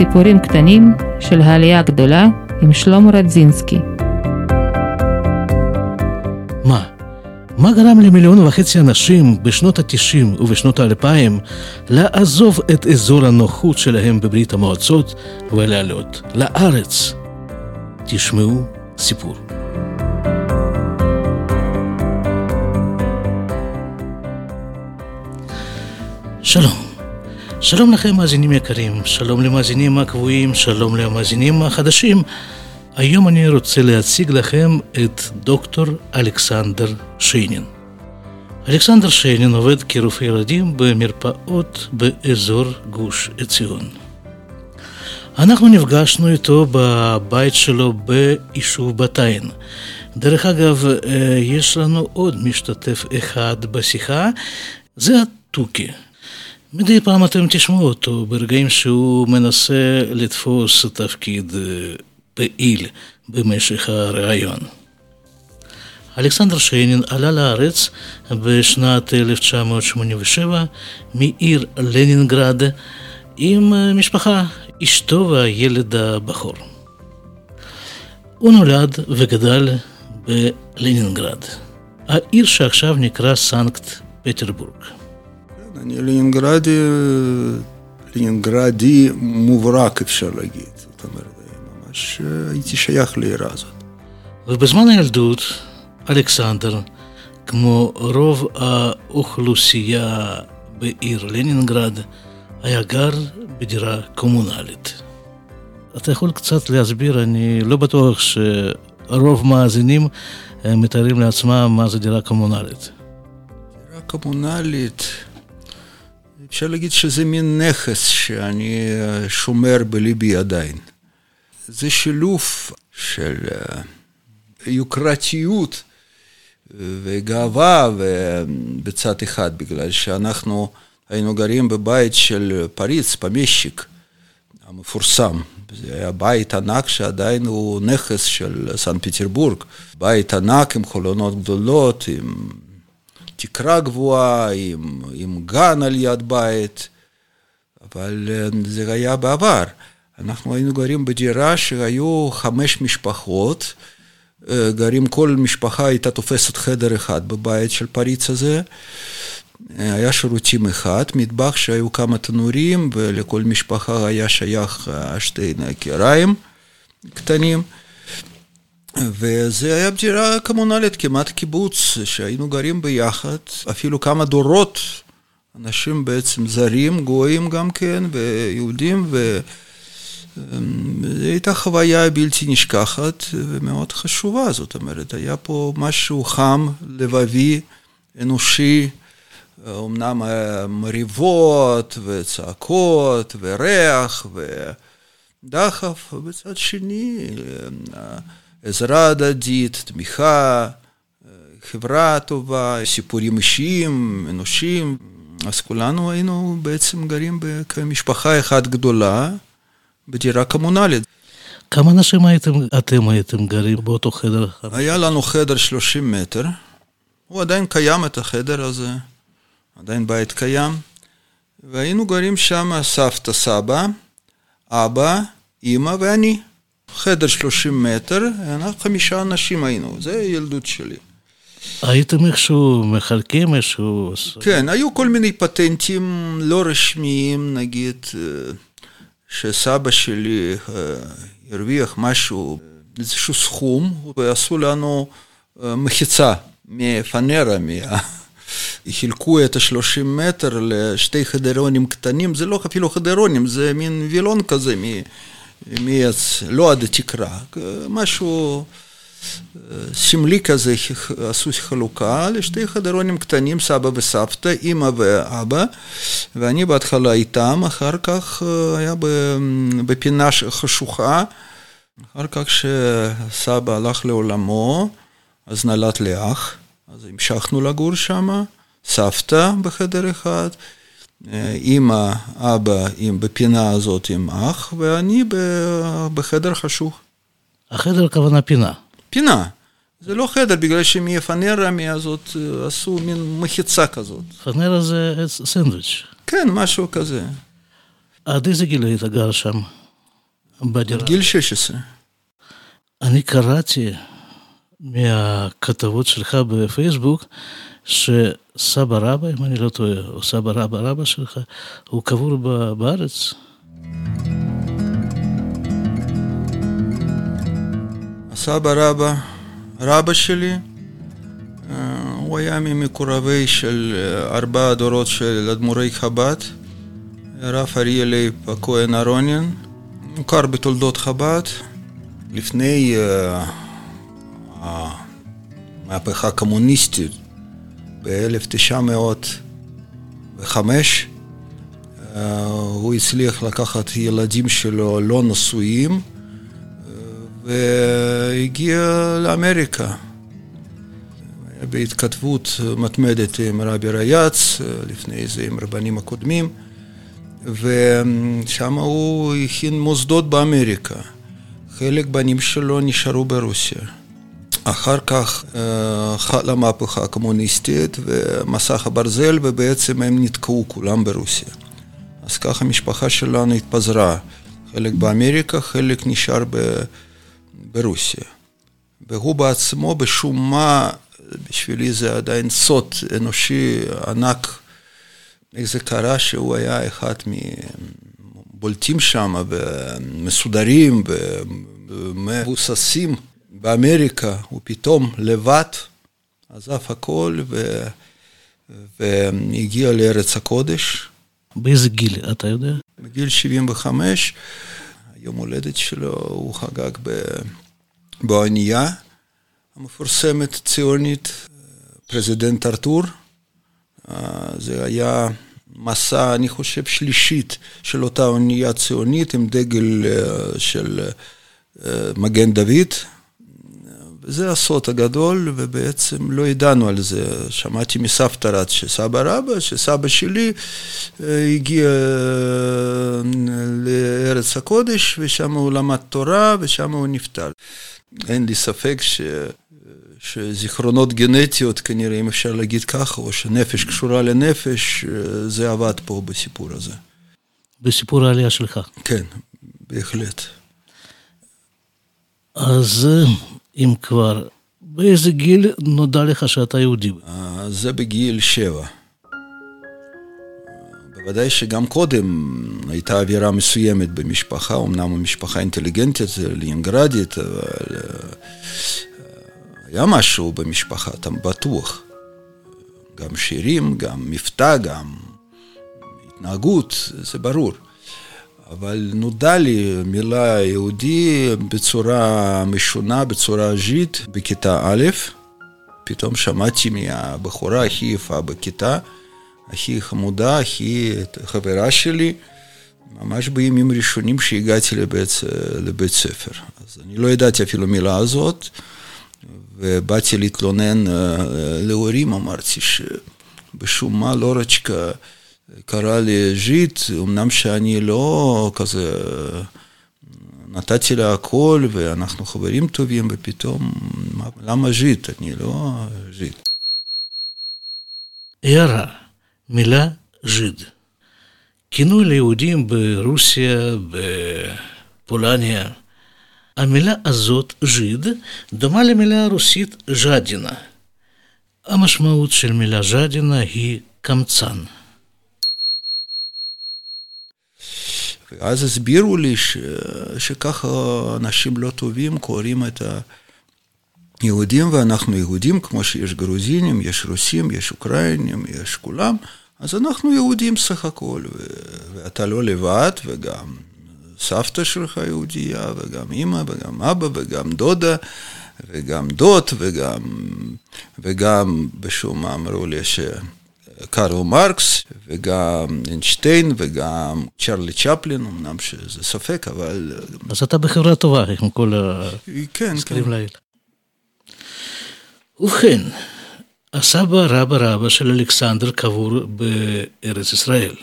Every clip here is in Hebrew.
סיפורים קטנים של העלייה הגדולה עם שלמה רדזינסקי. מה? מה גרם למיליון וחצי אנשים בשנות ה-90 ובשנות ה-2000 לעזוב את אזור הנוחות שלהם בברית המועצות ולעלות לארץ? תשמעו סיפור. שלום. שלום לכם מאזינים יקרים, שלום למאזינים הקבועים, שלום למאזינים החדשים. היום אני רוצה להציג לכם את דוקטור אלכסנדר שיינין. אלכסנדר שיינין עובד כרופא ילדים במרפאות באזור גוש עציון. אנחנו נפגשנו איתו בבית שלו ביישוב בת עין. דרך אגב, אה, יש לנו עוד משתתף אחד בשיחה, זה התוכי. מדי פעם אתם תשמעו אותו ברגעים שהוא מנסה לתפוס תפקיד אה, פעיל במשך הראיון. אלכסנדר שיינין עלה לארץ בשנת 1987 מעיר לנינגרד עם אה, משפחה, אשתו והילד הבכור. הוא נולד וגדל בלנינגרד, העיר שעכשיו נקרא סנקט פטרבורג. אני לנינגרדי, לנינגרדי מובהק אפשר להגיד, זאת אומרת, ממש הייתי שייך לעיר הזאת. ובזמן הילדות, אלכסנדר, כמו רוב האוכלוסייה בעיר לנינגרד, היה גר בדירה קומונלית. אתה יכול קצת להסביר, אני לא בטוח שרוב מאזינים מתארים לעצמם מה זה דירה קומונלית. דירה קומונלית, אפשר להגיד שזה מין נכס שאני שומר בליבי עדיין. זה שילוב של יוקרתיות וגאווה בצד אחד, בגלל שאנחנו היינו גרים בבית של פריץ, פמשיק, המפורסם. זה היה בית ענק שעדיין הוא נכס של סן פטרבורג. בית ענק עם חלונות גדולות, עם תקרה גבוהה, עם, עם גן על יד בית, אבל זה היה בעבר. אנחנו היינו גרים בדירה שהיו חמש משפחות, גרים, כל משפחה הייתה תופסת חדר אחד בבית של פריץ הזה. היה שירותים אחד, מטבח שהיו כמה תנורים ולכל משפחה היה שייך שתי קריים קטנים. וזה היה דירה קומונלית, כמעט קיבוץ, שהיינו גרים ביחד, אפילו כמה דורות, אנשים בעצם זרים, גויים גם כן, ויהודים, וזו הייתה חוויה בלתי נשכחת ומאוד חשובה, זאת אומרת, היה פה משהו חם, לבבי, אנושי, אמנם מריבות וצעקות וריח ודחף, ובצד שני עזרה הדדית, תמיכה, חברה טובה, סיפורים אישיים, אנושיים. אז כולנו היינו בעצם גרים כמשפחה אחת גדולה בדירה קומונלית. כמה אנשים הייתם, אתם הייתם גרים באותו חדר? היה לנו חדר 30 מטר. הוא עדיין קיים, את החדר הזה. עדיין בית קיים. והיינו גרים שם סבתא, סבא, אבא, אימא ואני. חדר 30 מטר, אנחנו חמישה אנשים היינו, זה ילדות שלי. הייתם איכשהו מחלקים איכשהו... כן, היו כל מיני פטנטים לא רשמיים, נגיד, שסבא שלי הרוויח משהו, איזשהו סכום, ועשו לנו מחיצה מפנרה, מה... חילקו את ה-30 מטר לשתי חדרונים קטנים, זה לא אפילו חדרונים, זה מין וילון כזה מעץ, לא עד התקרה, משהו סמלי כזה, עשו חלוקה לשתי חדרונים קטנים, סבא וסבתא, אימא ואבא, ואני בהתחלה איתם, אחר כך היה בפינה חשוכה, אחר כך כשסבא הלך לעולמו, אז נולד לי אח, אז המשכנו לגור שם, סבתא בחדר אחד, אימא, אבא עם, בפינה הזאת עם אח, ואני בחדר חשוך. החדר הכוונה פינה. פינה. זה לא חדר, בגלל שמפנרה מהזאת עשו מין מחיצה כזאת. פנרה זה סנדוויץ'. כן, משהו כזה. עד איזה גיל היית גר שם? בדירה. גיל 16. אני קראתי מהכתבות שלך בפייסבוק, שסבא רבא, אם אני לא טועה, או סבא רבא רבא שלך, הוא קבור בארץ. הסבא רבא, רבא שלי, אה, הוא היה ממקורבי של אה, ארבעה דורות של אדמו"רי חב"ד, הרב אריה לייב הכהן אהרוניאן, מוכר בתולדות חב"ד. לפני uh, המהפכה הקומוניסטית ב-1905, uh, הוא הצליח לקחת ילדים שלו לא נשואים והגיע לאמריקה. בהתכתבות מתמדת עם רבי ריאץ, לפני זה עם רבנים הקודמים, ושם הוא הכין מוסדות באמריקה. חלק בנים שלו נשארו ברוסיה. אחר כך חלה המהפכה הקומוניסטית ומסך הברזל, ובעצם הם נתקעו כולם ברוסיה. אז ככה המשפחה שלנו התפזרה, חלק באמריקה, חלק נשאר ב... ברוסיה. והוא בעצמו, בשום מה, בשבילי זה עדיין סוד אנושי ענק, איך זה קרה שהוא היה אחד מבולטים שם, ומסודרים, ומבוססים באמריקה, הוא פתאום לבד עזב הכל ו... והגיע לארץ הקודש. באיזה גיל, אתה יודע? בגיל 75. יום הולדת שלו הוא חגג באונייה המפורסמת ציונית, פרזידנט ארתור. זה היה מסע, אני חושב, שלישית של אותה אונייה ציונית עם דגל של מגן דוד. וזה הסוד הגדול, ובעצם לא ידענו על זה. שמעתי מסבתא רק שסבא רבא, שסבא שלי הגיע לארץ הקודש, ושם הוא למד תורה, ושם הוא נפטר. אין לי ספק ש... שזיכרונות גנטיות, כנראה, אם אפשר להגיד ככה, או שנפש קשורה לנפש, זה עבד פה בסיפור הזה. בסיפור העלייה שלך. כן, בהחלט. אז אם כבר, באיזה גיל נודע לך שאתה יהודי? זה בגיל שבע. בוודאי שגם קודם הייתה אווירה מסוימת במשפחה, אמנם המשפחה אינטליגנטית, לינגרדית, אבל היה משהו במשפחה, אתה בטוח. גם שירים, גם מבטא, גם התנהגות, זה ברור. אבל נודע לי מילה יהודי בצורה משונה, בצורה ז'ית, בכיתה א', פתאום שמעתי מהבחורה הכי יפה בכיתה, הכי חמודה, הכי חברה שלי, ממש בימים ראשונים שהגעתי לבית, לבית ספר. אז אני לא ידעתי אפילו מילה הזאת, ובאתי להתלונן להורים, אמרתי שבשום מה לורצ'קה קרא לי ז'יט, אמנם שאני לא כזה, נתתי לה הכל ואנחנו חברים טובים, ופתאום, למה ז'יט? אני לא ז'יט. הערה, מילה ז'יד. כינוי ליהודים ברוסיה, בפולניה. המילה הזאת, ז'יד, דומה למילה הרוסית ז'דינה. המשמעות של מילה ז'דינה היא קמצן. ואז הסבירו לי ש... שככה אנשים לא טובים קוראים את היהודים, ואנחנו יהודים, כמו שיש גרוזינים, יש רוסים, יש אוקראינים, יש כולם, אז אנחנו יהודים סך הכל, ו... ואתה לא לבד, וגם סבתא שלך יהודייה, וגם אימא, וגם אבא, וגם דודה, וגם דוד, וגם, וגם בשום מה אמרו לי ש... קארל מרקס, וגם איינשטיין, וגם צ'רלי צ'פלין, אמנם שזה ספק, אבל... אז אתה בחברה טובה עם כל כן, הסקרים כן. לאלה. ובכן, הסבא רבא רבא של אלכסנדר קבור בארץ ישראל.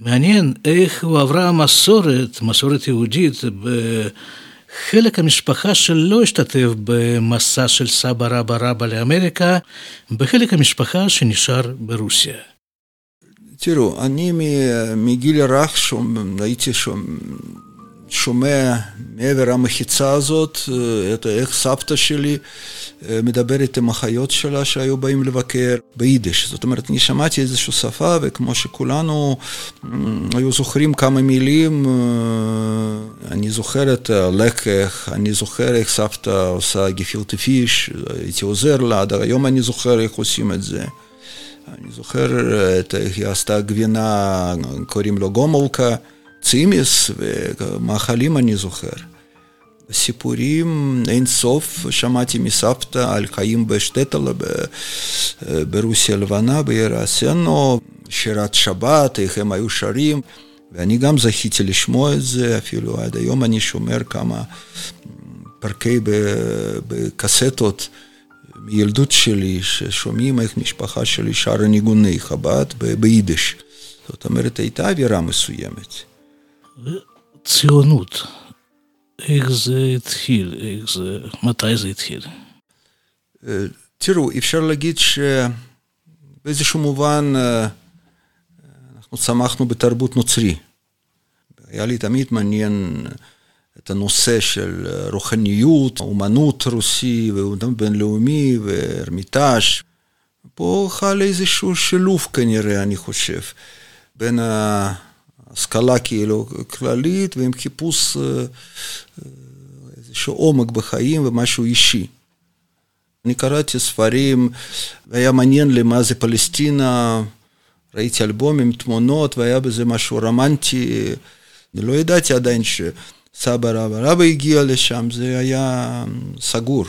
מעניין איך הוא עברה מסורת, מסורת יהודית, ב... חלק המשפחה שלא השתתף במסע של סבא רבא רבא לאמריקה, בחלק המשפחה שנשאר ברוסיה. תראו, אני מגיל רך שום, שומע מעבר המחיצה הזאת, את איך סבתא שלי מדברת עם אחיות שלה שהיו באים לבקר ביידיש. זאת אומרת, אני שמעתי איזושהי שפה, וכמו שכולנו היו זוכרים כמה מילים, אני זוכר את הלקח, אני זוכר איך סבתא עושה גפילטה פיש, הייתי עוזר לה, עד היום אני זוכר איך עושים את זה. אני זוכר איך היא עשתה גבינה, קוראים לו גומולקה. צימיס ומאכלים אני זוכר. סיפורים אין סוף שמעתי מסבתא על חיים בשטטלה ברוסיה הלבנה, בעיר אסנו, שירת שבת, איך הם היו שרים, ואני גם זכיתי לשמוע את זה, אפילו עד היום אני שומר כמה פרקי בקסטות מילדות שלי, ששומעים איך משפחה שלי שרה ניגוני חב"ד ביידיש. זאת אומרת, הייתה אווירה מסוימת. ציונות, איך זה התחיל, איך זה, מתי זה התחיל? תראו, אפשר להגיד שבאיזשהו מובן אנחנו צמחנו בתרבות נוצרי. היה לי תמיד מעניין את הנושא של רוחניות, אומנות רוסי ואומנות בינלאומי והרמיטאז'. פה חל איזשהו שילוב כנראה, אני חושב, בין ה... השכלה כאילו כללית ועם חיפוש איזשהו עומק בחיים ומשהו אישי. אני קראתי ספרים, והיה מעניין לי מה זה פלסטינה, ראיתי אלבומים, תמונות, והיה בזה משהו רומנטי. אני לא ידעתי עדיין שסבא רבא רבא הגיע לשם, זה היה סגור.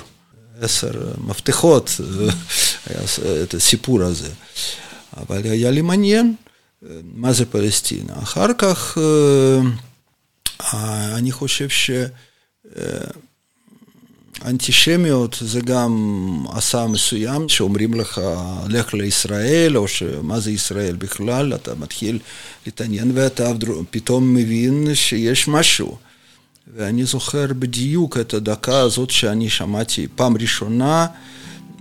עשר מפתחות, היה את הסיפור הזה. אבל היה לי מעניין. מה זה פלסטינה. אחר כך אני חושב שאנטישמיות זה גם עשה מסוים, שאומרים לך, לך לישראל, או מה זה ישראל בכלל, אתה מתחיל להתעניין ואתה פתאום מבין שיש משהו. ואני זוכר בדיוק את הדקה הזאת שאני שמעתי פעם ראשונה,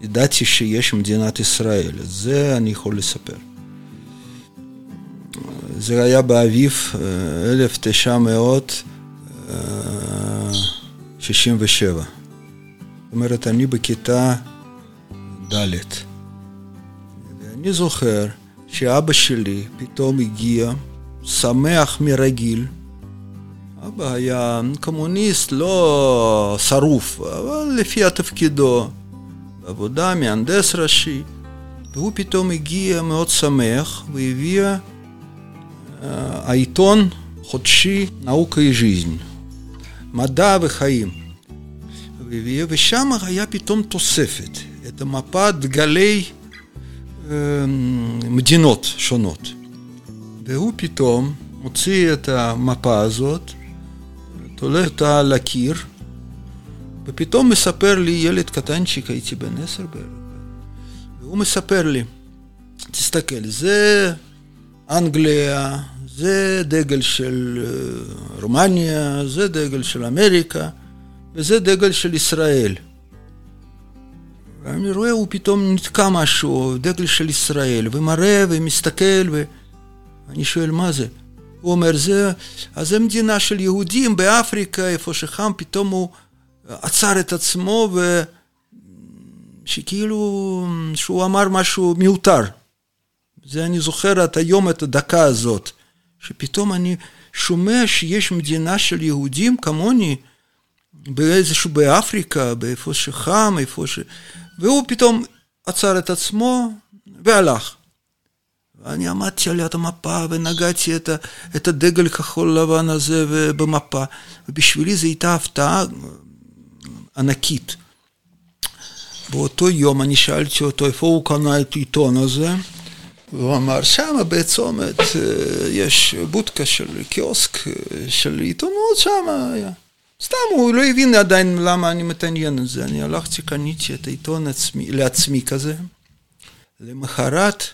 ידעתי שיש מדינת ישראל, זה אני יכול לספר. זה היה באביב 1967. זאת אומרת, אני בכיתה ד'. ואני זוכר שאבא שלי פתאום הגיע, שמח מרגיל. אבא היה קומוניסט, לא שרוף, אבל לפי התפקידו. בעבודה, מהנדס ראשי. והוא פתאום הגיע מאוד שמח והביא אה, העיתון חודשי נאוקה היא ז'יז'ן, מדע וחיים. ושם היה פתאום תוספת, את המפת דגלי אמ, מדינות שונות. והוא פתאום מוציא את המפה הזאת, תולה אותה על הקיר, ופתאום מספר לי ילד קטנצ'יק, הייתי בן עשר בערך, והוא מספר לי, תסתכל, זה אנגליה, זה דגל של רומניה, זה דגל של אמריקה, וזה דגל של ישראל. ואני רואה, הוא פתאום נתקע משהו, דגל של ישראל, ומראה ומסתכל, ואני שואל, מה זה? הוא אומר, זה, אז זה מדינה של יהודים באפריקה, איפה שחם, פתאום הוא עצר את עצמו, ושכאילו, שהוא אמר משהו מיותר. זה אני זוכר עד היום את הדקה הזאת, שפתאום אני שומע שיש מדינה של יהודים כמוני, באיזשהו באפריקה, באיפה שחם, איפה ש... והוא פתאום עצר את עצמו והלך. ואני עמדתי על יד המפה ונגעתי את, ה, את הדגל כחול לבן הזה במפה, ובשבילי זו הייתה הפתעה ענקית. באותו יום אני שאלתי אותו איפה הוא קנה את העיתון הזה, והוא אמר, שם בצומת יש בודקה של קיוסק של עיתונות, שם היה. סתם, הוא לא הבין עדיין למה אני מתעניין את זה. אני הלכתי, קניתי את העיתון עצמי, לעצמי כזה. למחרת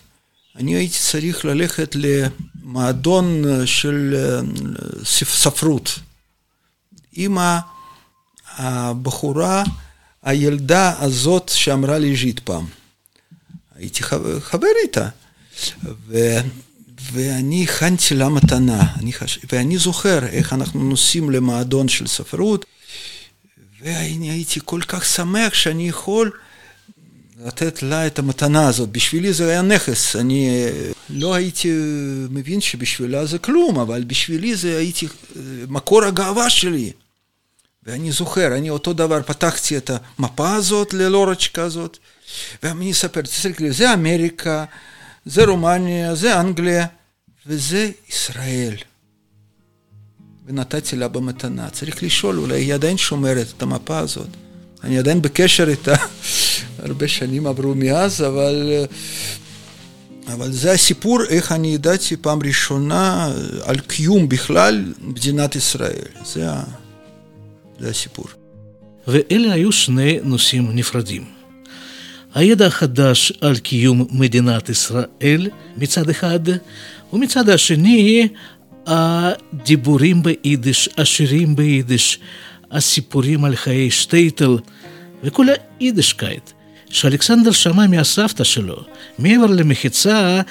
אני הייתי צריך ללכת למועדון של ספרות עם הבחורה, הילדה הזאת שאמרה לי ז'יט פעם. הייתי חבר, חבר איתה. ו, ואני הכנתי לה מתנה, חש... ואני זוכר איך אנחנו נוסעים למועדון של ספרות, ואני הייתי כל כך שמח שאני יכול לתת לה את המתנה הזאת. בשבילי זה היה נכס, אני לא הייתי מבין שבשבילה זה כלום, אבל בשבילי זה הייתי מקור הגאווה שלי. ואני זוכר, אני אותו דבר פתחתי את המפה הזאת ללורצ'קה הזאת, ואני אספר, תסתכלי, זה אמריקה, זה רומניה, זה אנגליה, וזה ישראל. ונתתי לה במתנה. צריך לשאול, אולי היא עדיין שומרת את המפה הזאת. אני עדיין בקשר איתה, הרבה שנים עברו מאז, אבל, אבל זה הסיפור, איך אני ידעתי פעם ראשונה על קיום בכלל מדינת ישראל. זה, זה הסיפור. ואלה היו שני נושאים נפרדים. הידע החדש על קיום מדינת ישראל מצד אחד, ומצד השני הדיבורים ביידיש, השירים ביידיש, הסיפורים על חיי שטייטל וכל היידישקייט שאלכסנדר שמע מהסבתא שלו, מעבר למחיצה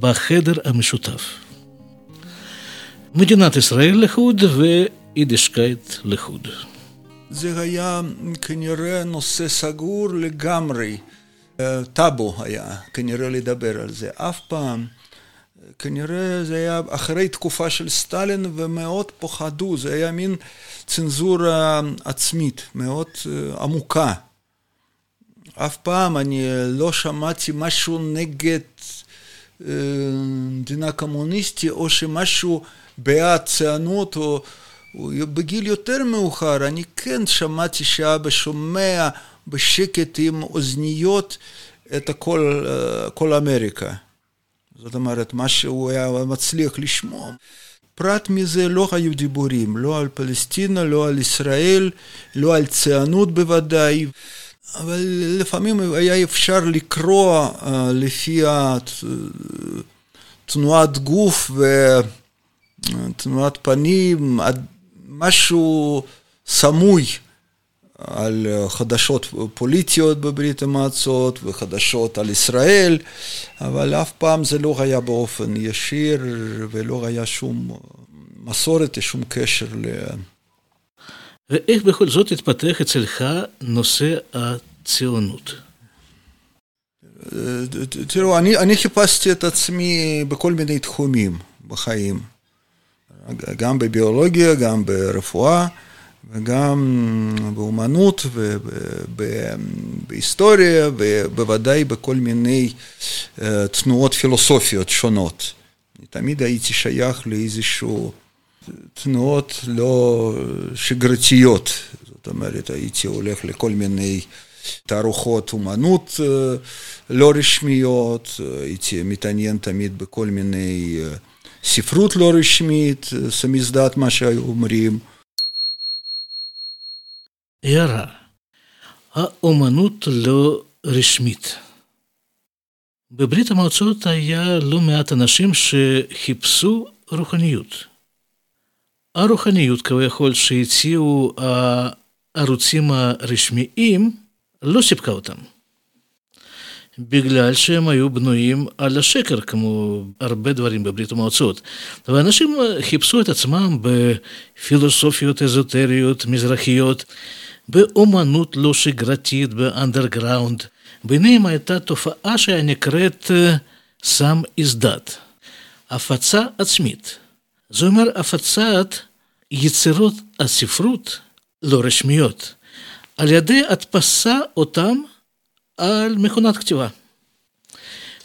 בחדר המשותף. מדינת ישראל לחוד ויידישקייט לחוד. זה היה כנראה נושא סגור לגמרי. טאבו היה כנראה לדבר על זה. אף פעם, כנראה זה היה אחרי תקופה של סטלין ומאוד פוחדו, זה היה מין צנזורה עצמית, מאוד עמוקה. אף פעם אני לא שמעתי משהו נגד מדינה קומוניסטית או שמשהו בעד ציונות או בגיל יותר מאוחר אני כן שמעתי שאבא שומע בשקט עם אוזניות את הכל, כל אמריקה. זאת אומרת, מה שהוא היה מצליח לשמוע. פרט מזה לא היו דיבורים, לא על פלסטינה, לא על ישראל, לא על ציונות בוודאי. אבל לפעמים היה אפשר לקרוא uh, לפי תנועת גוף ותנועת פנים, משהו סמוי על חדשות פוליטיות בברית המועצות וחדשות על ישראל, אבל אף פעם זה לא היה באופן ישיר ולא היה שום מסורת, שום קשר ל... ואיך בכל זאת התפתח אצלך נושא הציונות? תראו, אני, אני חיפשתי את עצמי בכל מיני תחומים בחיים, גם בביולוגיה, גם ברפואה. וגם באומנות ובהיסטוריה ובוודאי בכל מיני תנועות פילוסופיות שונות. תמיד הייתי שייך לאיזשהו תנועות לא שגרתיות, זאת אומרת הייתי הולך לכל מיני תערוכות אומנות לא רשמיות, הייתי מתעניין תמיד בכל מיני ספרות לא רשמית, סמיזדת מה שהיו אומרים. הערה, האומנות לא רשמית. בברית המועצות היה לא מעט אנשים שחיפשו רוחניות. הרוחניות כביכול שהציעו הערוצים הרשמיים לא סיפקה אותם. בגלל שהם היו בנויים על השקר, כמו הרבה דברים בברית המועצות. ואנשים חיפשו את עצמם בפילוסופיות אזוטריות מזרחיות, באומנות לא שגרתית, באנדרגראונד. ביניהם הייתה תופעה שנקראת סם איזדת, הפצה עצמית. זה אומר הפצת יצירות הספרות לא רשמיות, על ידי הדפסה אותם על מכונת כתיבה.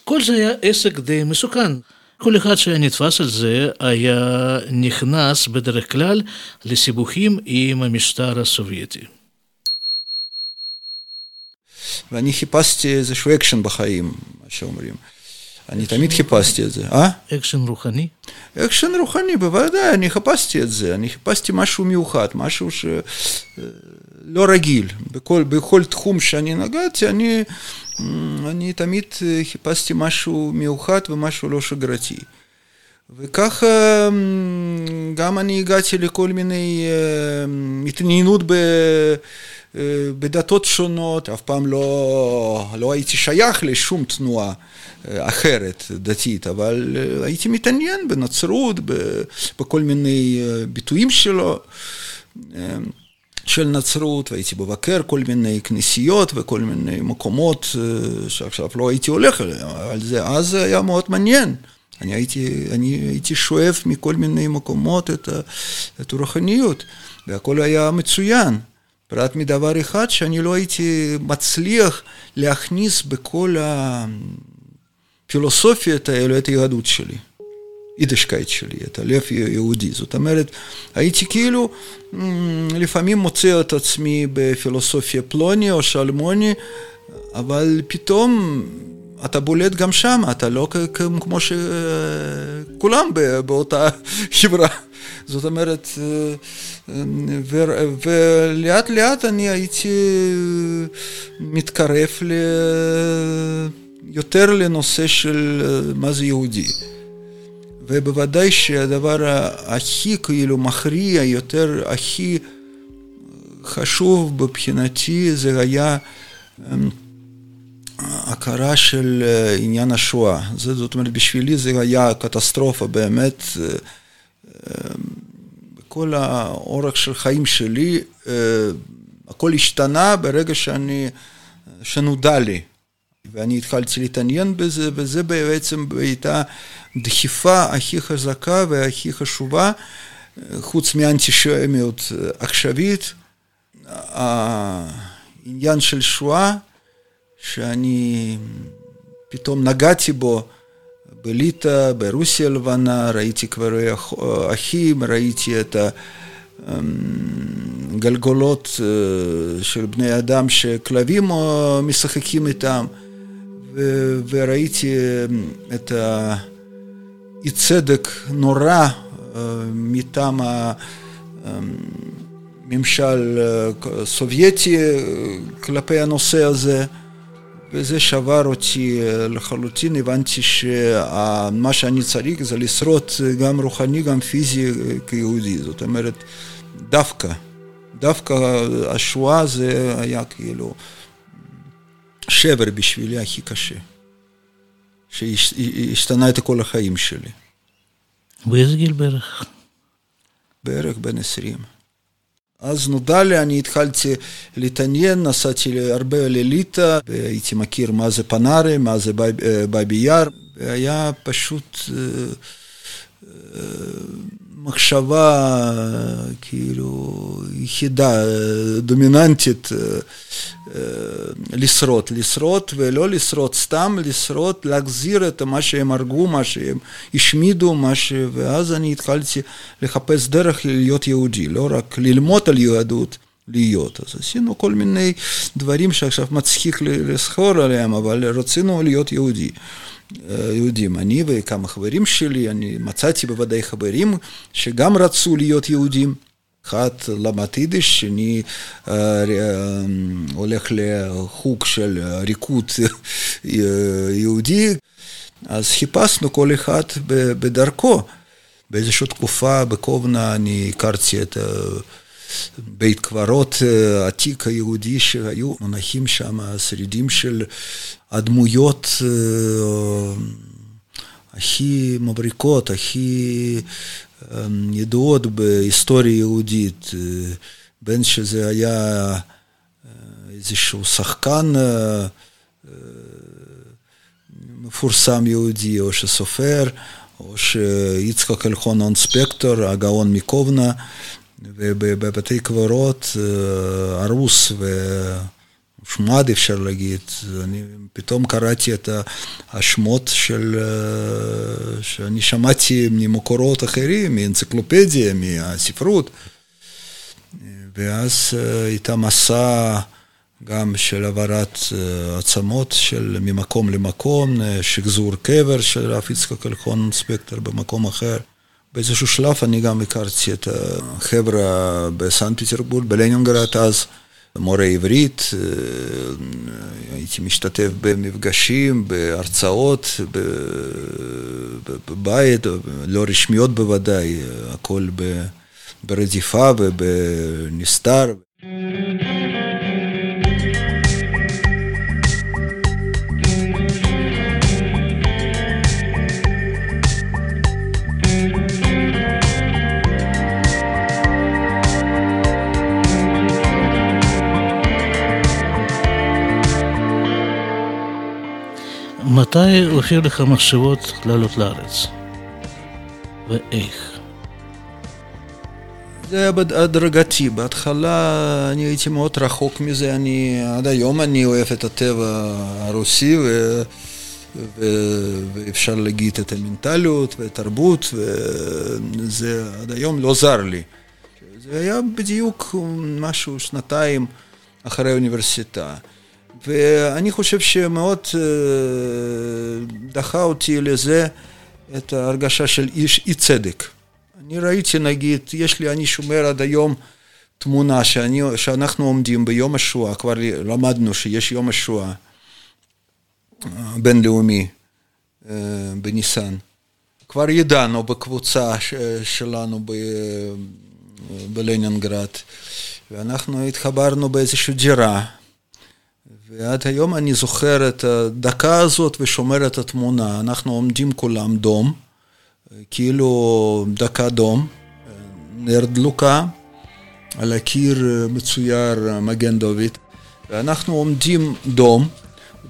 כל זה היה עסק די מסוכן. כל אחד שהיה נתפס על זה היה נכנס בדרך כלל לסיבוכים עם המשטר הסובייטי. ואני חיפשתי איזשהו אקשן בחיים, מה שאומרים. אני תמיד חיפשתי את זה. אה? אקשן רוחני? אקשן רוחני, בוודאי, אני חיפשתי את זה. אני חיפשתי משהו מיוחד, משהו שלא רגיל. בכל, בכל תחום שאני נגעתי, אני, אני תמיד חיפשתי משהו מיוחד ומשהו לא שגרתי. וככה גם אני הגעתי לכל מיני התעניינות ב... בדתות שונות, אף פעם לא, לא הייתי שייך לשום תנועה אחרת, דתית, אבל הייתי מתעניין בנצרות, בכל מיני ביטויים שלו. של נצרות, והייתי מבקר כל מיני כנסיות וכל מיני מקומות שעכשיו לא הייתי הולך אליהם, אבל זה אז היה מאוד מעניין. אני הייתי, אני הייתי שואף מכל מיני מקומות את, את הרוחניות, והכל היה מצוין. פרט מדבר אחד שאני לא הייתי מצליח להכניס בכל הפילוסופיות האלו את היהדות שלי. יידישקייט שלי, את הלב יהודי. זאת אומרת, הייתי כאילו לפעמים מוצא את עצמי בפילוסופיה פלוני או שלמוני, אבל פתאום אתה בולט גם שם, אתה לא כמו שכולם באותה חברה. זאת אומרת, ולאט לאט אני הייתי מתקרב יותר לנושא של מה זה יהודי. ובוודאי שהדבר הכי כאילו מכריע, יותר הכי חשוב מבחינתי זה היה הכרה של עניין השואה. זאת אומרת, בשבילי זה היה קטסטרופה באמת. בכל האורך של חיים שלי, הכל השתנה ברגע שאני, שנודע לי. ואני התחלתי להתעניין בזה, וזה בעצם הייתה דחיפה הכי חזקה והכי חשובה, חוץ מאנטישמיות עכשווית, העניין של שואה, שאני פתאום נגעתי בו בליטא, ברוסיה הלבנה, ראיתי קברי אחים, ראיתי את הגלגולות של בני אדם שכלבים משחקים איתם. וראיתי את האי צדק נורא מטעם הממשל הסובייטי כלפי הנושא הזה, וזה שבר אותי לחלוטין, הבנתי שמה שאני צריך זה לשרוד גם רוחני, גם פיזי כיהודי, זאת אומרת, דווקא, דווקא השואה זה היה כאילו שבר בשבילי הכי קשה, שהשתנה את כל החיים שלי. באיזה גיל בערך? בערך בן עשרים. אז נודע לי, אני התחלתי להתעניין, נסעתי הרבה לליטא, והייתי מכיר מה זה פנארי, מה זה בבי יאר, והיה פשוט מחשבה כאילו יחידה, דומיננטית, לשרוד, לשרוד ולא לשרוד סתם, לשרוד, להחזיר את מה שהם הרגו, מה שהם השמידו, מה ש... ואז אני התחלתי לחפש דרך להיות יהודי, לא רק ללמוד על יהדות. להיות. אז עשינו כל מיני דברים שעכשיו מצחיק לזכור עליהם, אבל רצינו להיות יהודי. יהודים. אני וכמה חברים שלי, אני מצאתי בוודאי חברים שגם רצו להיות יהודים. אחד למד יידיש, שני הולך לחוג של ריקוד יהודי, אז חיפשנו כל אחד בדרכו. באיזושהי תקופה בקובנה אני הכרתי את בית קברות עתיק היהודי שהיו מונחים שם שרידים של הדמויות הכי מבריקות, הכי ידועות בהיסטוריה יהודית, בין שזה היה איזשהו שחקן מפורסם יהודי, או שסופר, או שיצחק אלחונן ספקטור, הגאון מקובנה, ובבתי קברות הרוס ושמד אפשר להגיד, אני פתאום קראתי את השמות של, שאני שמעתי ממקורות אחרים, מאנציקלופדיה, מהספרות, ואז הייתה מסע גם של העברת עצמות של ממקום למקום, שחזור קבר של רב יצחק אלחון ספקטר במקום אחר. באיזשהו שלב אני גם הכרתי את החבר'ה בסנט פטרבורג, בלנינגרד אז, מורה עברית, הייתי משתתף במפגשים, בהרצאות, בבית, לא רשמיות בוודאי, הכל ברדיפה ובנסתר. מתי הפעיל לך מחשבות לעלות לארץ? ואיך? זה היה הדרגתי, בהתחלה אני הייתי מאוד רחוק מזה, אני, עד היום אני אוהב את הטבע הרוסי ו, ו, ואפשר להגיד את המנטליות והתרבות וזה עד היום לא זר לי. זה היה בדיוק משהו, שנתיים אחרי האוניברסיטה. ואני חושב שמאוד אה, דחה אותי לזה את ההרגשה של איש אי צדק. אני ראיתי, נגיד, יש לי, אני שומר עד היום תמונה שאני, שאנחנו עומדים ביום השואה, כבר למדנו שיש יום השואה בינלאומי אה, בניסן. כבר ידענו בקבוצה שלנו ב, בלנינגרד, ואנחנו התחברנו באיזושהי דירה, ועד היום אני זוכר את הדקה הזאת ושומר את התמונה. אנחנו עומדים כולם דום. כאילו דקה דום, נר דלוקה, על הקיר מצויר מגן דוד, ואנחנו עומדים דום,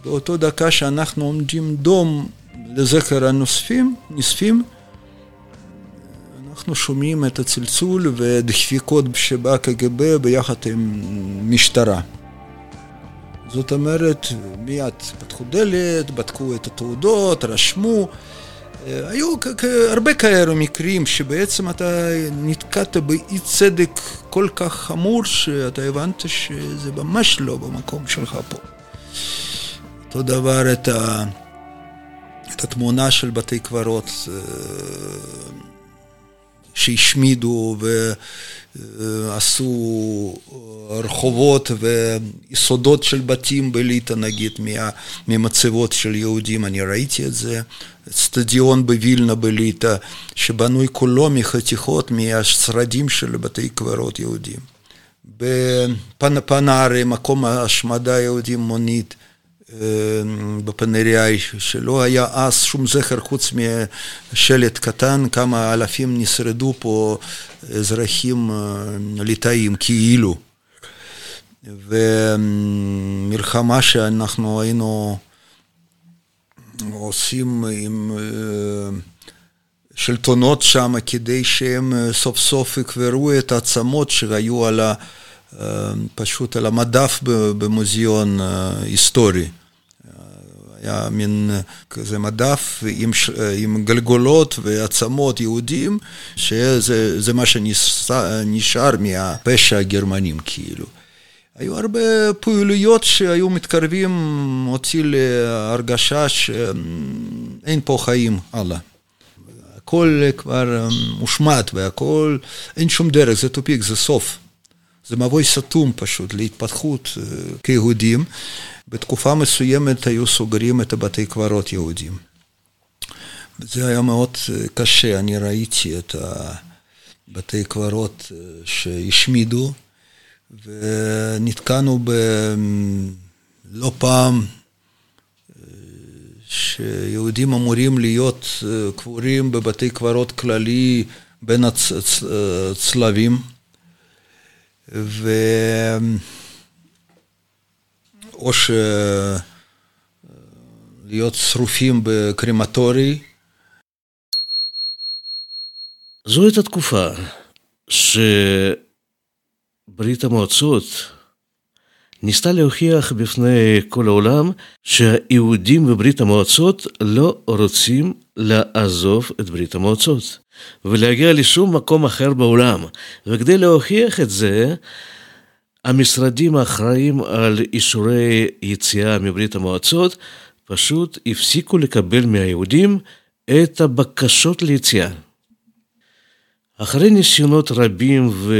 באותו דקה שאנחנו עומדים דום לזכר הנוספים, נספים, אנחנו שומעים את הצלצול ודפיקות שבא קג"ב ביחד עם משטרה. זאת אומרת, מיד פתחו דלת, בדקו את התעודות, רשמו, היו הרבה כאלו מקרים שבעצם אתה נתקעת באי צדק כל כך חמור שאתה הבנת שזה ממש לא במקום שלך פה. אותו דבר את, ה... את התמונה של בתי קברות שהשמידו ועשו רחובות ויסודות של בתים בליטא נגיד ממצבות של יהודים, אני ראיתי את זה. סטדיון בווילנה בליטא, שבנוי כולו מחתיכות מהשרדים של בתי קברות יהודים. בפנארי, מקום השמדה יהודים מונית, בפנריאי, שלא היה אז שום זכר חוץ משלט קטן, כמה אלפים נשרדו פה אזרחים ליטאים, כאילו. ומלחמה שאנחנו היינו עושים עם שלטונות שם כדי שהם סוף סוף יקברו את העצמות שהיו על ה... פשוט על המדף במוזיאון היסטורי. היה מין כזה מדף עם, עם גלגולות ועצמות יהודים, שזה מה שנשאר מהפשע הגרמנים כאילו. היו הרבה פעילויות שהיו מתקרבים אותי להרגשה שאין פה חיים הלאה. הכל כבר מושמט והכל, אין שום דרך, זה טופיק, זה סוף. זה מבוי סתום פשוט להתפתחות כיהודים. בתקופה מסוימת היו סוגרים את הבתי קברות יהודים. זה היה מאוד קשה, אני ראיתי את הבתי קברות שהשמידו. ונתקענו בלא פעם שיהודים אמורים להיות קבורים בבתי קברות כללי בין הצלבים ו... או להיות שרופים בקרמטורי. זו הייתה תקופה ש... ברית המועצות ניסתה להוכיח בפני כל העולם שהיהודים בברית המועצות לא רוצים לעזוב את ברית המועצות ולהגיע לשום מקום אחר בעולם. וכדי להוכיח את זה, המשרדים האחראים על אישורי יציאה מברית המועצות פשוט הפסיקו לקבל מהיהודים את הבקשות ליציאה. אחרי ניסיונות רבים ו...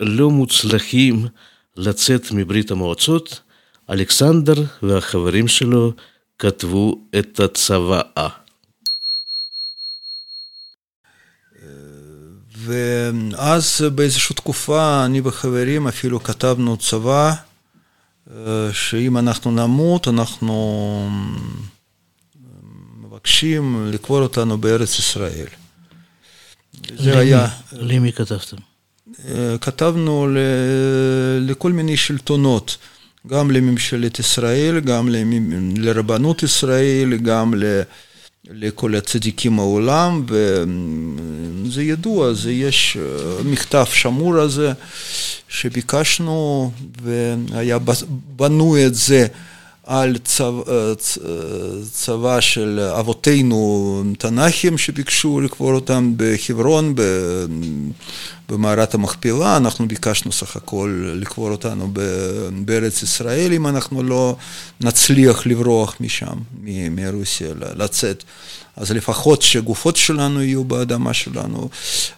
לא מוצלחים לצאת מברית המועצות, אלכסנדר והחברים שלו כתבו את הצוואה. ואז באיזושהי תקופה אני וחברים אפילו כתבנו צבא שאם אנחנו נמות אנחנו מבקשים לקבור אותנו בארץ ישראל. זה היה... למי כתבתם? כתבנו לכל מיני שלטונות, גם לממשלת ישראל, גם לרבנות ישראל, גם לכל הצדיקים העולם, וזה ידוע, זה יש מכתב שמור הזה שביקשנו, והיה בנו את זה על צבא, צבא של אבותינו תנ"כים שביקשו לקבור אותם בחברון, במערת המכפלה, אנחנו ביקשנו סך הכל לקבור אותנו בארץ ישראל, אם אנחנו לא נצליח לברוח משם, מרוסיה, לצאת. אז לפחות שגופות שלנו יהיו באדמה שלנו.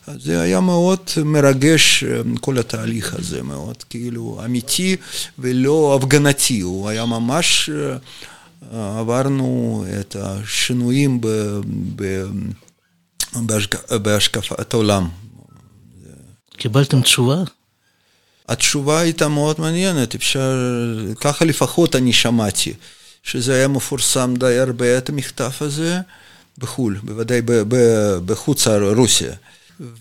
זה היה מאוד מרגש, כל התהליך הזה, מאוד כאילו אמיתי ולא הפגנתי, הוא היה ממש, עברנו את השינויים ב, ב, בהשקפת העולם. קיבלתם תשובה? התשובה הייתה מאוד מעניינת, אפשר, ככה לפחות אני שמעתי, שזה היה מפורסם די הרבה, את המכתב הזה, בחו"ל, בוודאי בחוץ רוסיה.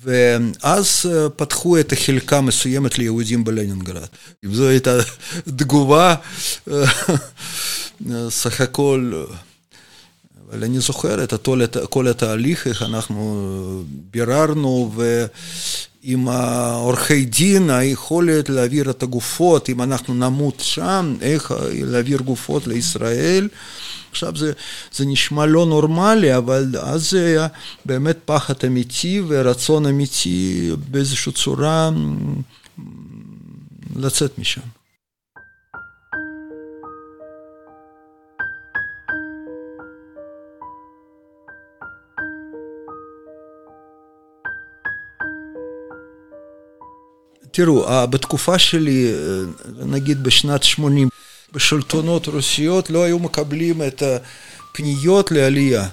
ואז פתחו את החלקה מסוימת ליהודים בלנינגרד. זו הייתה תגובה, סך הכל, אבל אני זוכר את כל התהליך, איך אנחנו ביררנו, עם עורכי דין, היכולת להעביר את הגופות, אם אנחנו נמות שם, איך להעביר גופות לישראל. עכשיו זה, זה נשמע לא נורמלי, אבל אז זה היה באמת פחד אמיתי ורצון אמיתי באיזושהי צורה לצאת משם. תראו, בתקופה שלי, נגיד בשנת 80, בשלטונות רוסיות לא היו מקבלים את הפניות לעלייה.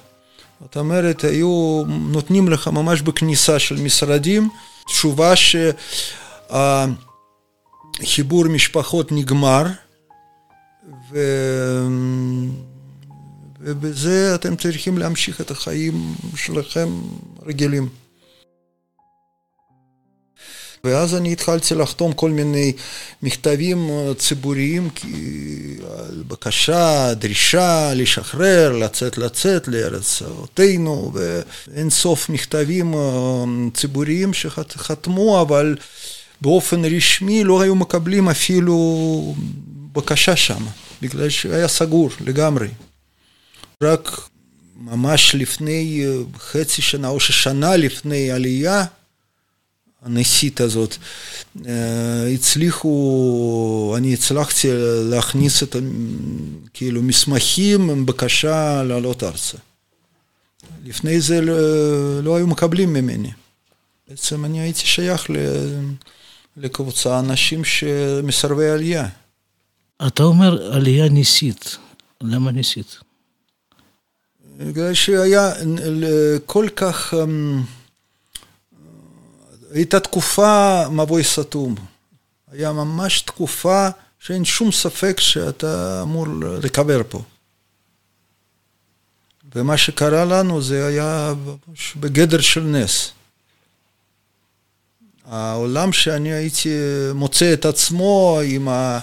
זאת אומרת, היו נותנים לך ממש בכניסה של משרדים תשובה שהחיבור משפחות נגמר ו... ובזה אתם צריכים להמשיך את החיים שלכם רגילים. ואז אני התחלתי לחתום כל מיני מכתבים ציבוריים על בקשה, דרישה, לשחרר, לצאת לצאת לארץ אבותינו, ואין סוף מכתבים ציבוריים שחתמו, אבל באופן רשמי לא היו מקבלים אפילו בקשה שם, בגלל שהיה סגור לגמרי. רק ממש לפני חצי שנה או ששנה לפני עלייה הנשית הזאת, הצליחו, אני הצלחתי להכניס את כאילו מסמכים עם בקשה לעלות ארצה. לפני זה לא, לא היו מקבלים ממני. בעצם אני הייתי שייך לקבוצה אנשים שמסרבי עלייה. אתה אומר עלייה ניסית, למה ניסית? בגלל שהיה כל כך... הייתה תקופה מבוי סתום. היה ממש תקופה שאין שום ספק שאתה אמור לקבר פה. ומה שקרה לנו זה היה בגדר של נס. העולם שאני הייתי מוצא את עצמו עם ה...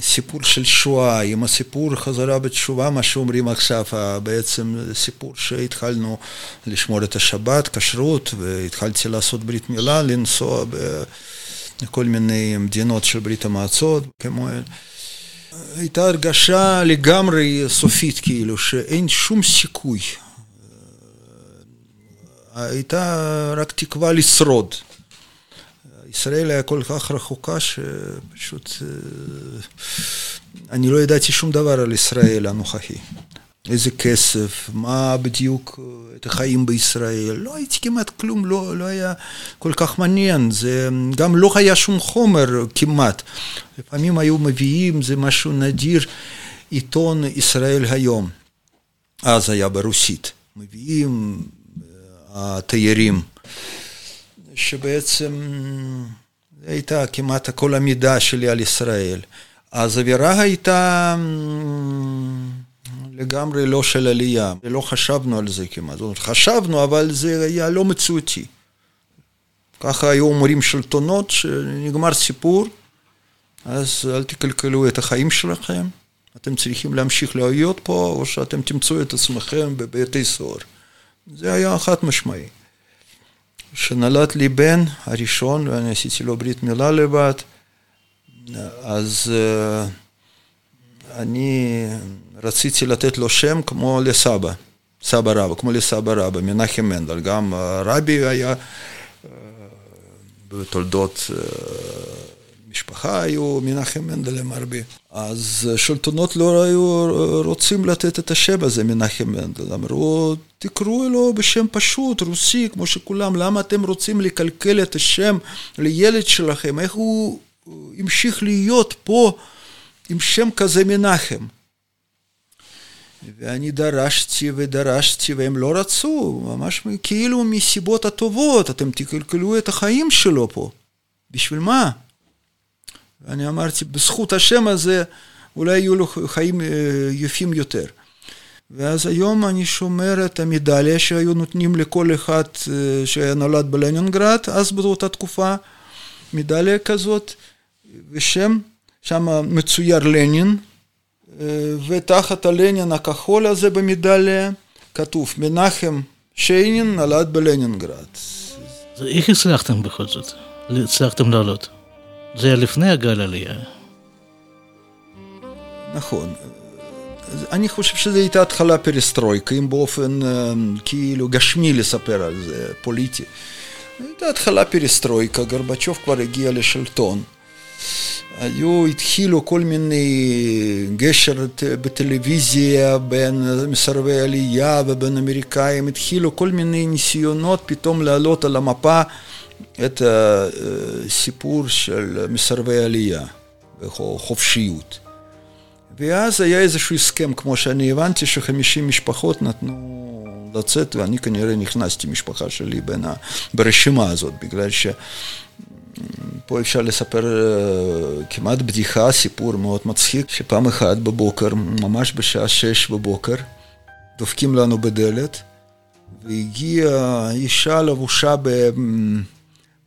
סיפור של שואה, עם הסיפור חזרה בתשובה, מה שאומרים עכשיו, בעצם סיפור שהתחלנו לשמור את השבת, כשרות, והתחלתי לעשות ברית מילה, לנסוע בכל מיני מדינות של ברית המועצות, כמו... הייתה הרגשה לגמרי סופית, כאילו, שאין שום סיכוי. הייתה רק תקווה לשרוד. ישראל היה כל כך רחוקה שפשוט אני לא ידעתי שום דבר על ישראל הנוכחי. איזה כסף, מה בדיוק את החיים בישראל, לא הייתי כמעט כלום, לא, לא היה כל כך מעניין, זה גם לא היה שום חומר כמעט. לפעמים היו מביאים, זה משהו נדיר, עיתון ישראל היום, אז היה ברוסית, מביאים התיירים. שבעצם הייתה כמעט כל המידע שלי על ישראל. אז האווירה הייתה לגמרי לא של עלייה, לא חשבנו על זה כמעט. זאת אומרת, חשבנו, אבל זה היה לא מציאותי. ככה היו אומרים שלטונות, שנגמר סיפור, אז אל תקלקלו את החיים שלכם, אתם צריכים להמשיך להיות פה, או שאתם תמצאו את עצמכם בבתי סוהר. זה היה חד משמעי. כשנולד לי בן הראשון, ואני עשיתי לו ברית מילה לבד, אז uh, אני רציתי לתת לו שם כמו לסבא, סבא רבא, כמו לסבא רבא, מנחם מנדל. גם הרבי היה uh, בתולדות משפחה היו מנחם מנדל הרבה. אז שלטונות לא היו רוצים לתת את השם הזה, מנחם מנדל. אמרו, תקראו לו בשם פשוט, רוסי, כמו שכולם, למה אתם רוצים לקלקל את השם לילד שלכם? איך הוא המשיך להיות פה עם שם כזה מנחם? ואני דרשתי ודרשתי והם לא רצו, ממש כאילו מסיבות הטובות, אתם תקלקלו את החיים שלו פה. בשביל מה? ואני אמרתי, בזכות השם הזה אולי יהיו לו חיים יפים יותר. ואז היום אני שומר את המדליה שהיו נותנים לכל אחד שהיה נולד בלנינגרד, אז באותה תקופה, מדליה כזאת, ושם, שם מצויר לנין, ותחת הלנין הכחול הזה במדליה כתוב מנחם שיינין נולד בלנינגרד. איך הצלחתם בכל זאת? הצלחתם לעלות? זה היה לפני הגל עלייה. נכון. אני חושב שזו הייתה התחלה פרסטרויקה, אם באופן כאילו גשמי לספר על זה, פוליטי. הייתה התחלה פרסטרויקה, גרבצ'וב כבר הגיע לשלטון. היו, התחילו כל מיני גשר בטלוויזיה בין מסרבי עלייה ובין אמריקאים, התחילו כל מיני ניסיונות פתאום לעלות על המפה את הסיפור של מסרבי עלייה וחופשיות. ואז היה איזשהו הסכם, כמו שאני הבנתי, שחמישים משפחות נתנו לצאת, ואני כנראה נכנסתי משפחה שלי בין ה... ברשימה הזאת, בגלל ש... פה אפשר לספר כמעט בדיחה, סיפור מאוד מצחיק, שפעם אחת בבוקר, ממש בשעה שש בבוקר, דופקים לנו בדלת, והגיעה אישה לבושה ב...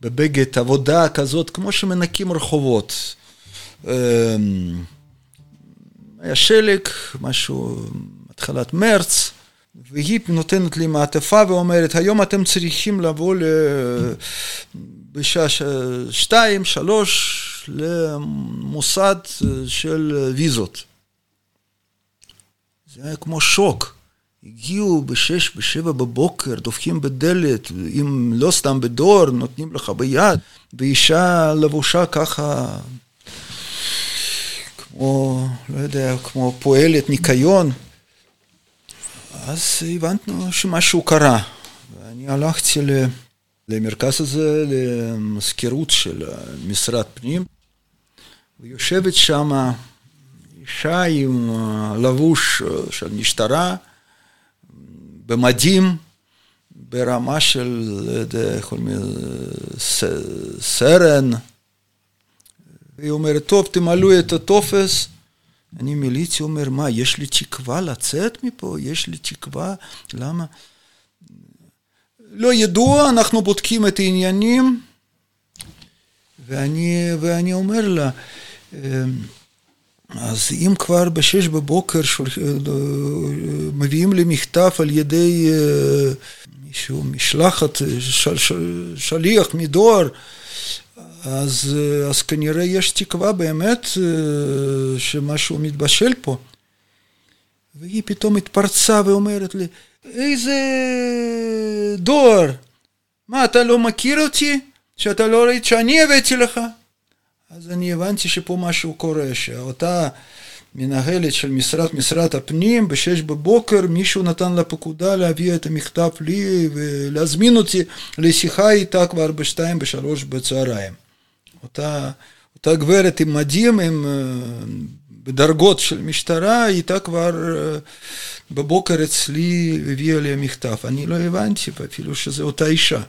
בבגד עבודה כזאת, כמו שמנקים רחובות. היה שלג, משהו, התחלת מרץ, והיא נותנת לי מעטפה ואומרת, היום אתם צריכים לבוא בשעה שתיים, שלוש, למוסד של ויזות. זה היה כמו שוק. הגיעו בשש, בשבע בבוקר, דופקים בדלת, אם לא סתם בדור, נותנים לך ביד, ואישה לבושה ככה, כמו, לא יודע, כמו פועלת ניקיון. אז הבנו שמשהו קרה, ואני הלכתי למרכז הזה, למזכירות של משרד פנים, ויושבת שם אישה עם לבוש של משטרה, במדים, ברמה של, לא יודע, איך אומרים, סרן. היא אומרת, טוב, תמלאו את הטופס. אני מילאתי, אומר, מה, יש לי תקווה לצאת מפה? יש לי תקווה? למה? לא ידוע, אנחנו בודקים את העניינים. ואני, ואני אומר לה, אז אם כבר בשש בבוקר שולח, מביאים לי מכתב על ידי מישהו, משלחת, של, של, שליח מדואר, אז, אז כנראה יש תקווה באמת שמשהו מתבשל פה. והיא פתאום התפרצה ואומרת לי, איזה דואר, מה, אתה לא מכיר אותי? שאתה לא ראית שאני הבאתי לך? אז אני הבנתי שפה משהו קורה, שאותה מנהלת של משרד, משרד הפנים, בשש בבוקר מישהו נתן לה פקודה להביא את המכתב לי ולהזמין אותי לשיחה איתה כבר בשתיים, בשלוש בצהריים. אותה, אותה גברת עם מדים, עם, בדרגות של משטרה, הייתה כבר בבוקר אצלי, הביאה לי מכתב. אני לא הבנתי אפילו שזו אותה אישה.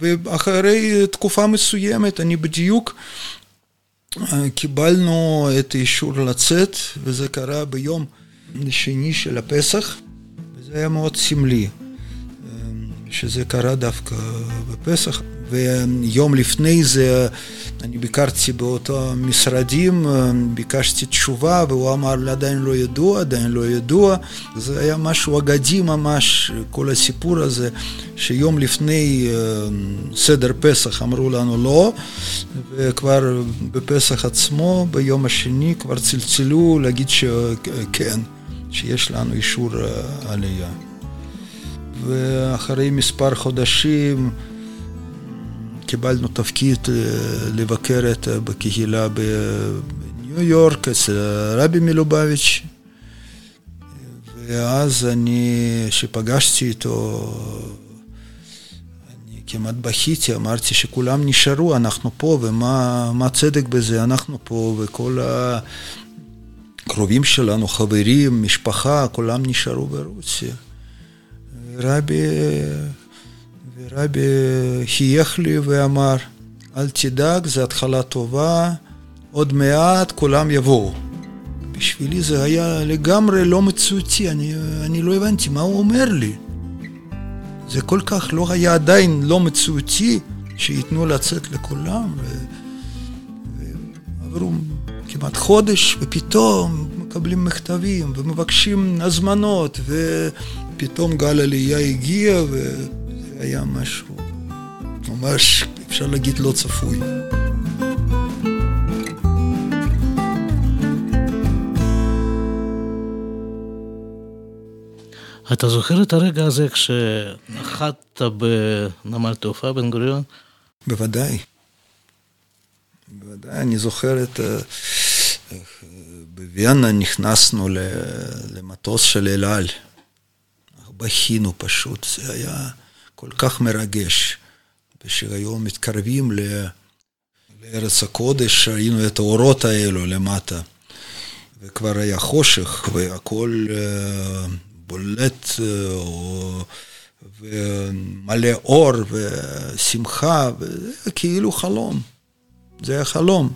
ואחרי תקופה מסוימת, אני בדיוק קיבלנו את האישור לצאת, וזה קרה ביום שני של הפסח, וזה היה מאוד סמלי. שזה קרה דווקא בפסח. ויום לפני זה אני ביקרתי באותו משרדים, ביקשתי תשובה והוא אמר עדיין לא ידוע, עדיין לא ידוע. זה היה משהו אגדי ממש, כל הסיפור הזה, שיום לפני סדר פסח אמרו לנו לא, וכבר בפסח עצמו, ביום השני כבר צלצלו להגיד שכן, שיש לנו אישור עלייה. ואחרי מספר חודשים קיבלנו תפקיד לבקר את בקהילה בניו יורק אצל רבי מלובביץ' ואז אני, כשפגשתי אותו, אני כמעט בכיתי, אמרתי שכולם נשארו, אנחנו פה, ומה הצדק בזה, אנחנו פה, וכל הקרובים שלנו, חברים, משפחה, כולם נשארו ברוסיה. רבי, ורבי חייך לי ואמר, אל תדאג, זו התחלה טובה, עוד מעט כולם יבואו. בשבילי זה היה לגמרי לא מציאותי, אני, אני לא הבנתי מה הוא אומר לי. זה כל כך לא היה עדיין לא מציאותי שייתנו לצאת לכולם. ו... ועברו כמעט חודש, ופתאום מקבלים מכתבים ומבקשים הזמנות, ופתאום גל עלייה הגיע, וזה היה משהו ממש, אפשר להגיד, לא צפוי. אתה זוכר את הרגע הזה כשנחת בנמל תעופה בן גוריון? בוודאי. בוודאי, אני זוכר את... בוויאנה נכנסנו למטוס של אל על. בכינו פשוט, זה היה כל כך מרגש. ושהיום מתקרבים לארץ הקודש, ראינו את האורות האלו למטה. וכבר היה חושך, והכל בולט ומלא אור ושמחה, וזה כאילו חלום. זה היה חלום.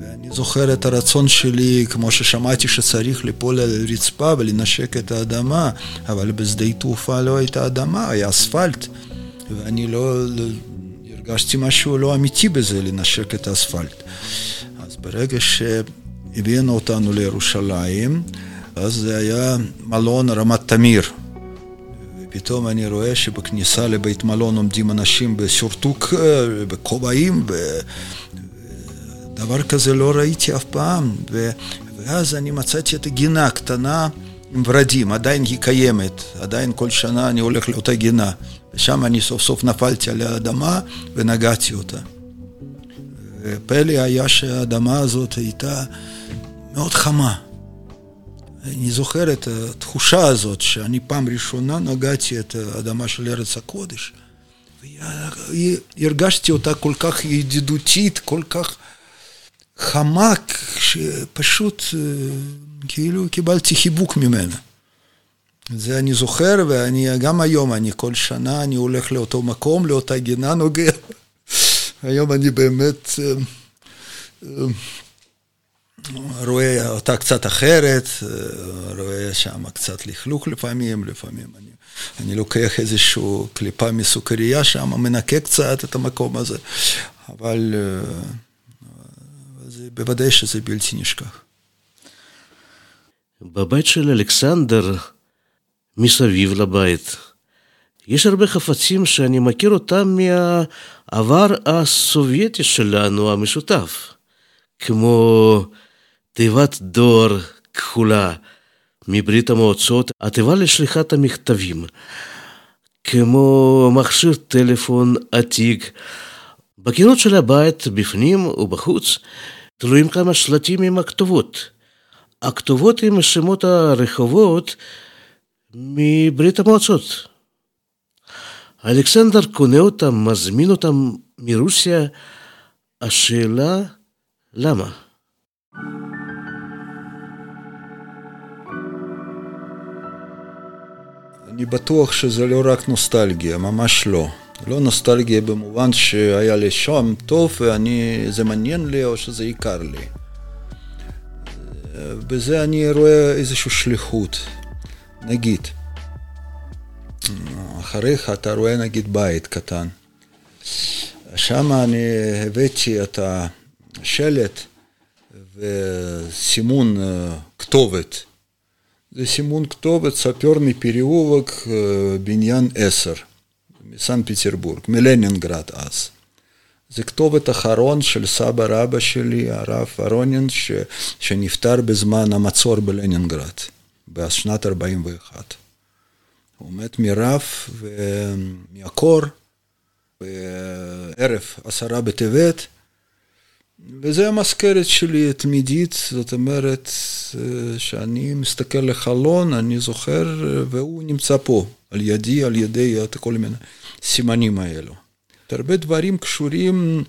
ואני זוכר את הרצון שלי, כמו ששמעתי שצריך ליפול על הרצפה ולנשק את האדמה, אבל בשדה תעופה לא הייתה אדמה, היה אספלט. ואני לא, הרגשתי משהו לא אמיתי בזה, לנשק את האספלט. אז ברגע שהבאנו אותנו לירושלים, אז זה היה מלון רמת תמיר. ופתאום אני רואה שבכניסה לבית מלון עומדים אנשים בסורטוק, בכובעים, ודבר כזה לא ראיתי אף פעם. ו... ואז אני מצאתי את הגינה הקטנה עם ורדים, עדיין היא קיימת, עדיין כל שנה אני הולך לאותה גינה. ושם אני סוף סוף נפלתי על האדמה ונגעתי אותה. פלא היה שהאדמה הזאת הייתה מאוד חמה. אני זוכר את התחושה הזאת שאני פעם ראשונה נגעתי את האדמה של ארץ הקודש. והרגשתי אותה כל כך ידידותית, כל כך חמה, שפשוט כאילו קיבלתי חיבוק ממנה. זה אני זוכר, ואני גם היום, אני כל שנה, אני הולך לאותו מקום, לאותה גינה נוגע. היום אני באמת רואה אותה קצת אחרת, רואה שם קצת לכלוך לפעמים, לפעמים אני, אני לוקח איזושהי קליפה מסוכריה שם, מנקה קצת את המקום הזה, אבל בוודאי שזה בלתי נשכח. בבית של אלכסנדר, מסביב לבית. יש הרבה חפצים שאני מכיר אותם מהעבר הסובייטי שלנו המשותף, כמו תיבת דואר כחולה מברית המועצות, התיבה לשליחת המכתבים, כמו מכשיר טלפון עתיק. בקירות של הבית, בפנים ובחוץ, תלויים כמה שלטים עם הכתובות. הכתובות עם שמות הרחובות מברית המועצות. אלכסנדר קונה אותם, מזמין אותם מרוסיה, השאלה למה? אני בטוח שזה לא רק נוסטלגיה, ממש לא. לא נוסטלגיה במובן שהיה לי שם טוב וזה מעניין לי או שזה יקר לי. בזה אני רואה איזושהי שליחות. נגיד, אחריך אתה רואה נגיד בית קטן. שם אני הבאתי את השלט וסימון כתובת. זה סימון כתובת ספיורני פריאובק בניין 10, מסן פטרבורג, מלנינגרד אז. זה כתובת אחרון של סבא רבא שלי, הרב ארונין, ש... שנפטר בזמן המצור בלנינגרד, בשנת 41. הוא מת מרב ומהקור בערב עשרה בטבת, וזה המזכרת שלי תמידית, זאת אומרת שאני מסתכל לחלון, אני זוכר, והוא נמצא פה, על ידי, על ידי כל מיני סימנים האלו. הרבה דברים קשורים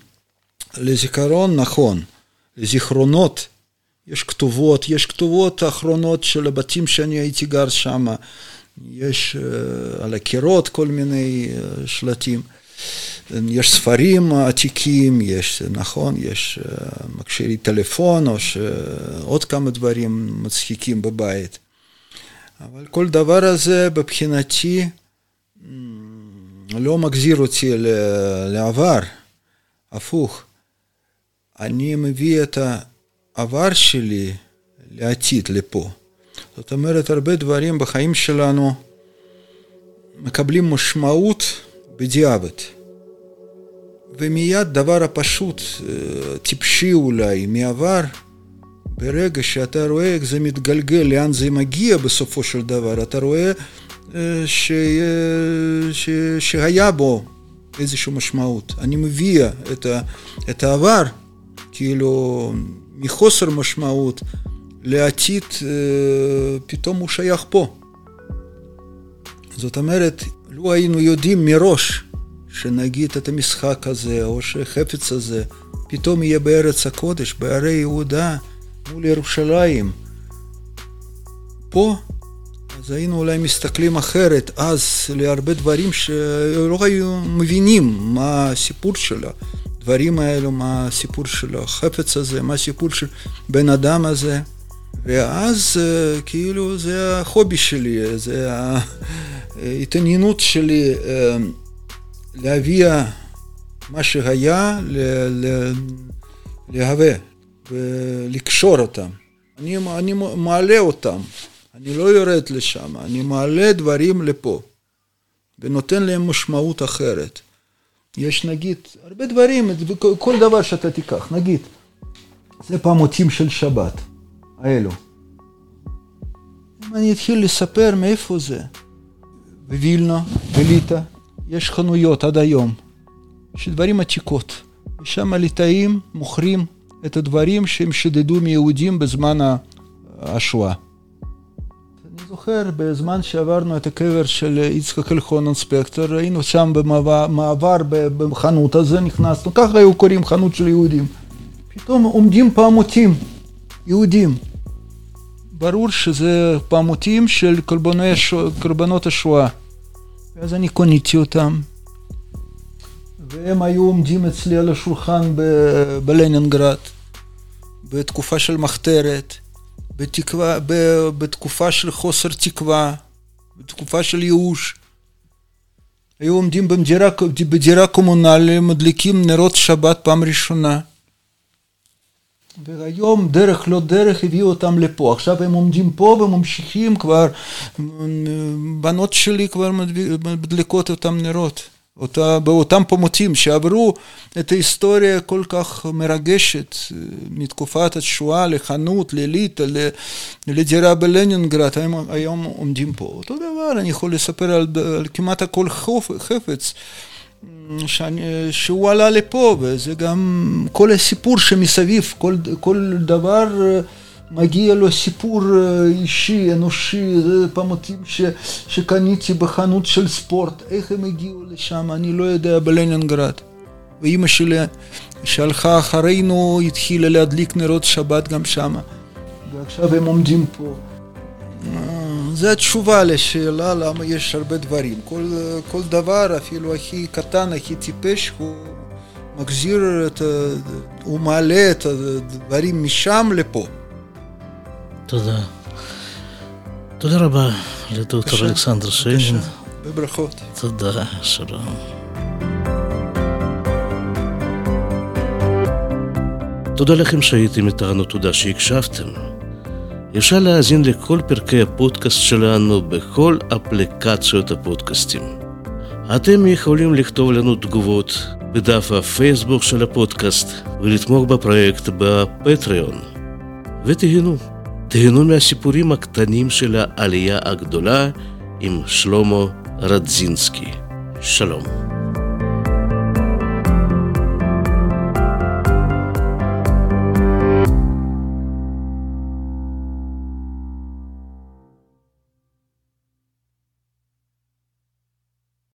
לזיכרון נכון, לזיכרונות. יש כתובות, יש כתובות אחרונות של הבתים שאני הייתי גר שם, יש uh, על הקירות כל מיני uh, שלטים. יש ספרים עתיקים, יש, נכון, יש uh, מכשירי טלפון או עוד כמה דברים מצחיקים בבית. אבל כל דבר הזה מבחינתי לא מחזיר אותי לעבר, הפוך. אני מביא את העבר שלי לעתיד, לפה. זאת אומרת, הרבה דברים בחיים שלנו מקבלים משמעות בדיעבד. ומיד דבר הפשוט, טיפשי אולי, מעבר, ברגע שאתה רואה איך זה מתגלגל, לאן זה מגיע בסופו של דבר, אתה רואה ש... ש... שהיה בו איזושהי משמעות. אני מביא את, ה... את העבר, כאילו, מחוסר משמעות לעתיד, פתאום הוא שייך פה. זאת אומרת, לו היינו יודעים מראש שנגיד את המשחק הזה, או שחפץ הזה, פתאום יהיה בארץ הקודש, בערי יהודה, מול ירושלים. פה אז היינו אולי מסתכלים אחרת אז להרבה דברים שלא היו מבינים מה הסיפור של הדברים האלו, מה הסיפור של החפץ הזה, מה הסיפור של בן אדם הזה. ואז כאילו זה החובי שלי, זה ההתעניינות שלי להביא מה שהיה להווה ולקשור אותם. אני, אני מעלה אותם. אני לא יורד לשם, אני מעלה דברים לפה ונותן להם משמעות אחרת. יש נגיד הרבה דברים, כל דבר שאתה תיקח, נגיד, זה פעמותים של שבת, האלו. אם אני אתחיל לספר מאיפה זה, בווילנה, בליטא, יש חנויות עד היום, של דברים עתיקות, ושם הליטאים מוכרים את הדברים שהם שדדו מיהודים בזמן השואה. זוכר, בזמן שעברנו את הקבר של יצחק אלחונן ספקטר, היינו שם במעבר בחנות הזה, נכנסנו, ככה היו קוראים חנות של יהודים. פתאום עומדים פעמותים, יהודים. ברור שזה פעמותים של קורבנות השואה. ואז אני קוניתי אותם. והם היו עומדים אצלי על השולחן בלנינגרד, בתקופה של מחתרת. בתקווה, בתקופה של חוסר תקווה, בתקופה של ייאוש. היו עומדים בדירה, בדירה קומונלית, מדליקים נרות שבת פעם ראשונה. והיום דרך לא דרך הביאו אותם לפה. עכשיו הם עומדים פה וממשיכים כבר, בנות שלי כבר מדליקות אותם נרות. אותה, באותם פומותים שעברו את ההיסטוריה הכל כך מרגשת מתקופת השואה לחנות, לליטא, לדירה בלנינגרד, היום, היום עומדים פה. אותו דבר, אני יכול לספר על, על כמעט הכל חפץ. שאני, שהוא עלה לפה, וזה גם כל הסיפור שמסביב, כל, כל דבר מגיע לו סיפור אישי, אנושי, פעמותים ש, שקניתי בחנות של ספורט, איך הם הגיעו לשם, אני לא יודע, בלנינגרד. ואימא שלי שהלכה אחרינו התחילה להדליק נרות שבת גם שם, ועכשיו הם עומדים פה. זו התשובה לשאלה למה יש הרבה דברים. כל, כל דבר, אפילו הכי קטן, הכי טיפש, הוא מחזיר את, הוא מעלה את הדברים משם לפה. תודה. תודה רבה לדוקטור אלכסנדר שיינין. בברכות. תודה, שלום. תודה לכם שהייתם איתנו, תודה שהקשבתם. אפשר להאזין לכל פרקי הפודקאסט שלנו בכל אפליקציות הפודקאסטים. אתם יכולים לכתוב לנו תגובות בדף הפייסבוק של הפודקאסט ולתמוך בפרויקט בפטריון. ותהנו, תהנו מהסיפורים הקטנים של העלייה הגדולה עם שלמה רדזינסקי. שלום.